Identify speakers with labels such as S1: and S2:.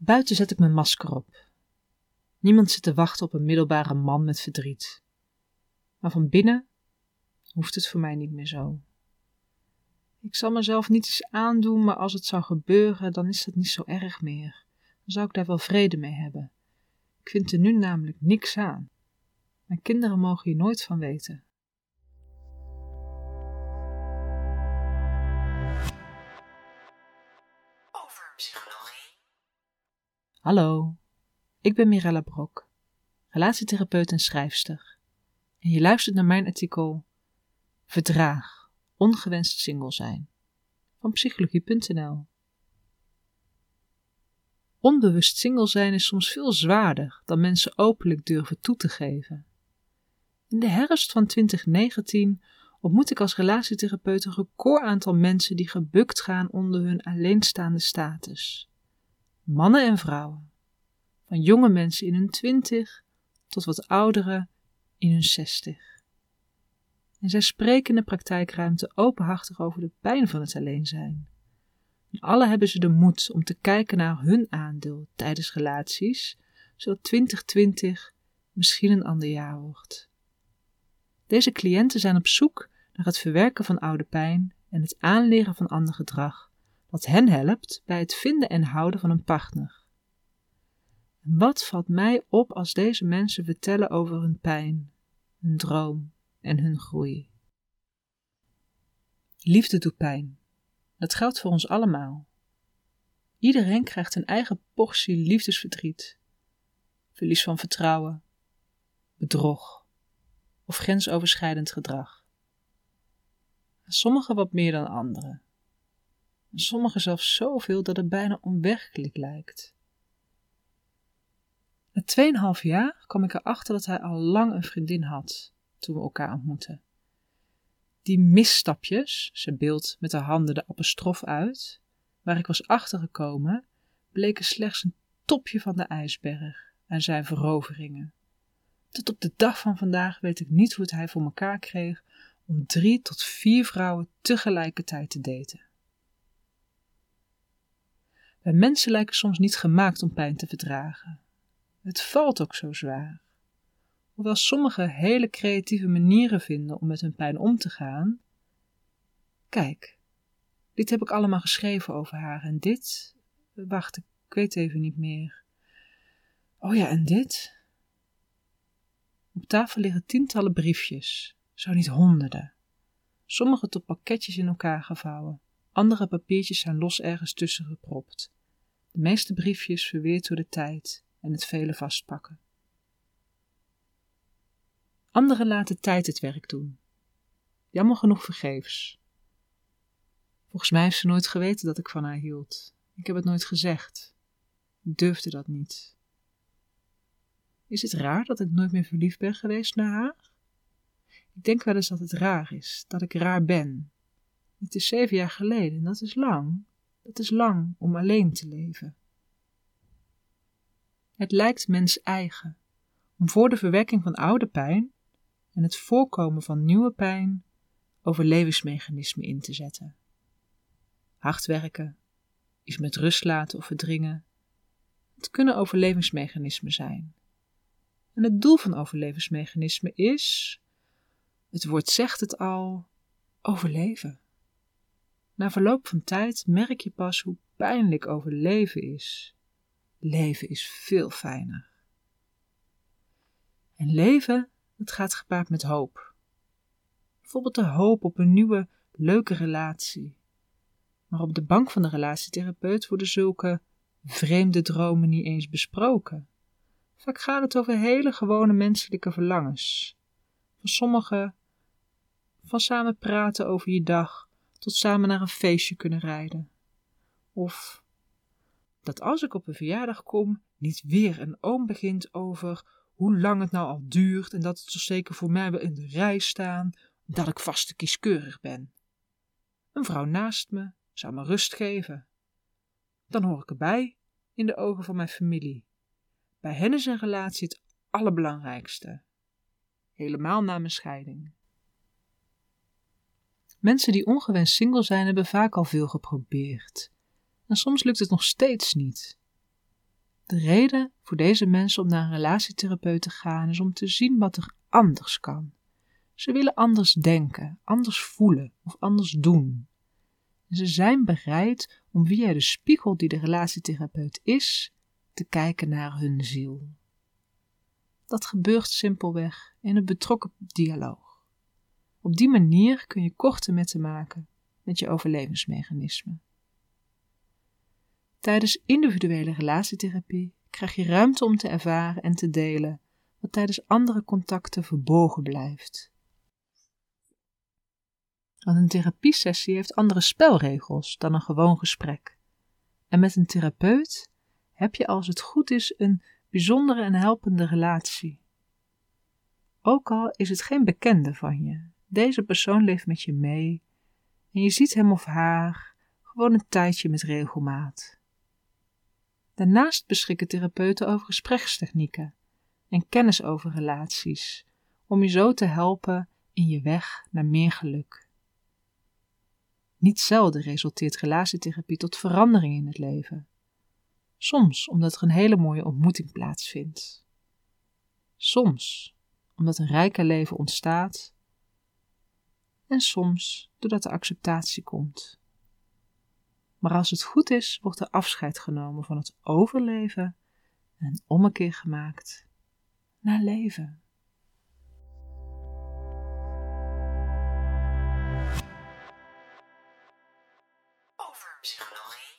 S1: Buiten zet ik mijn masker op. Niemand zit te wachten op een middelbare man met verdriet. Maar van binnen hoeft het voor mij niet meer zo. Ik zal mezelf niet eens aandoen, maar als het zou gebeuren, dan is dat niet zo erg meer. Dan zou ik daar wel vrede mee hebben. Ik vind er nu namelijk niks aan. Mijn kinderen mogen hier nooit van weten.
S2: Over psychologie.
S1: Hallo, ik ben Mirella Brok, relatietherapeut en schrijfster. En je luistert naar mijn artikel Verdraag, ongewenst single zijn van psychologie.nl. Onbewust single zijn is soms veel zwaarder dan mensen openlijk durven toe te geven. In de herfst van 2019 ontmoet ik als relatietherapeut een record aantal mensen die gebukt gaan onder hun alleenstaande status. Mannen en vrouwen. Van jonge mensen in hun twintig tot wat ouderen in hun zestig. En zij spreken in de praktijkruimte openhartig over de pijn van het alleen zijn. En alle hebben ze de moed om te kijken naar hun aandeel tijdens relaties, zodat 2020 misschien een ander jaar wordt. Deze cliënten zijn op zoek naar het verwerken van oude pijn en het aanleren van ander gedrag, dat hen helpt bij het vinden en houden van een partner. Wat valt mij op als deze mensen vertellen over hun pijn, hun droom en hun groei? Liefde doet pijn. Dat geldt voor ons allemaal. Iedereen krijgt een eigen portie liefdesverdriet, verlies van vertrouwen, bedrog of grensoverschrijdend gedrag. Sommigen wat meer dan anderen. Sommigen zelfs zoveel dat het bijna onwerkelijk lijkt. Na 2,5 jaar kwam ik erachter dat hij al lang een vriendin had toen we elkaar ontmoetten. Die misstapjes, ze beeld met de handen de apostrof uit, waar ik was achtergekomen, bleken slechts een topje van de ijsberg en zijn veroveringen. Tot op de dag van vandaag weet ik niet hoe het hij voor elkaar kreeg om drie tot vier vrouwen tegelijkertijd te daten. Wij mensen lijken soms niet gemaakt om pijn te verdragen. Het valt ook zo zwaar. Hoewel sommigen hele creatieve manieren vinden om met hun pijn om te gaan. Kijk, dit heb ik allemaal geschreven over haar en dit. Wacht, ik weet even niet meer. Oh ja, en dit? Op tafel liggen tientallen briefjes, zo niet honderden. Sommige tot pakketjes in elkaar gevouwen, andere papiertjes zijn los ergens tussen gepropt. De meeste briefjes verweerd door de tijd en het vele vastpakken. Anderen laten tijd het werk doen. Jammer genoeg vergeefs. Volgens mij heeft ze nooit geweten dat ik van haar hield. Ik heb het nooit gezegd. Ik durfde dat niet. Is het raar dat ik nooit meer verliefd ben geweest naar haar? Ik denk wel eens dat het raar is, dat ik raar ben. Het is zeven jaar geleden, dat is lang. Dat is lang om alleen te leven. Het lijkt mens eigen om voor de verwekking van oude pijn en het voorkomen van nieuwe pijn overlevingsmechanismen in te zetten. Hard werken, iets met rust laten of verdringen. Het kunnen overlevingsmechanismen zijn. En het doel van overlevingsmechanismen is, het woord zegt het al, overleven. Na verloop van tijd merk je pas hoe pijnlijk overleven is. Leven is veel fijner. En leven het gaat gepaard met hoop. Bijvoorbeeld de hoop op een nieuwe, leuke relatie. Maar op de bank van de relatietherapeut worden zulke vreemde dromen niet eens besproken. Vaak gaat het over hele gewone menselijke verlangens. Van sommigen van samen praten over je dag tot samen naar een feestje kunnen rijden. Of dat als ik op een verjaardag kom, niet weer een oom begint over hoe lang het nou al duurt en dat het zo zeker voor mij wel in de rij staan, dat ik vast te kieskeurig ben. Een vrouw naast me zou me rust geven. Dan hoor ik erbij in de ogen van mijn familie. Bij hen is een relatie het allerbelangrijkste. Helemaal na mijn scheiding. Mensen die ongewenst single zijn, hebben vaak al veel geprobeerd. En soms lukt het nog steeds niet. De reden voor deze mensen om naar een relatietherapeut te gaan is om te zien wat er anders kan. Ze willen anders denken, anders voelen of anders doen. En ze zijn bereid om via de spiegel die de relatietherapeut is, te kijken naar hun ziel. Dat gebeurt simpelweg in een betrokken dialoog. Op die manier kun je korte metten maken met je overlevingsmechanismen. Tijdens individuele relatietherapie krijg je ruimte om te ervaren en te delen wat tijdens andere contacten verborgen blijft. Want een therapiesessie heeft andere spelregels dan een gewoon gesprek. En met een therapeut heb je als het goed is een bijzondere en helpende relatie. Ook al is het geen bekende van je, deze persoon leeft met je mee en je ziet hem of haar gewoon een tijdje met regelmaat. Daarnaast beschikken therapeuten over gesprekstechnieken en kennis over relaties, om je zo te helpen in je weg naar meer geluk. Niet zelden resulteert relatietherapie tot verandering in het leven. Soms omdat er een hele mooie ontmoeting plaatsvindt. Soms omdat een rijker leven ontstaat en soms doordat de acceptatie komt. Maar als het goed is, wordt er afscheid genomen van het overleven en een ommekeer gemaakt naar leven. Over psychologie.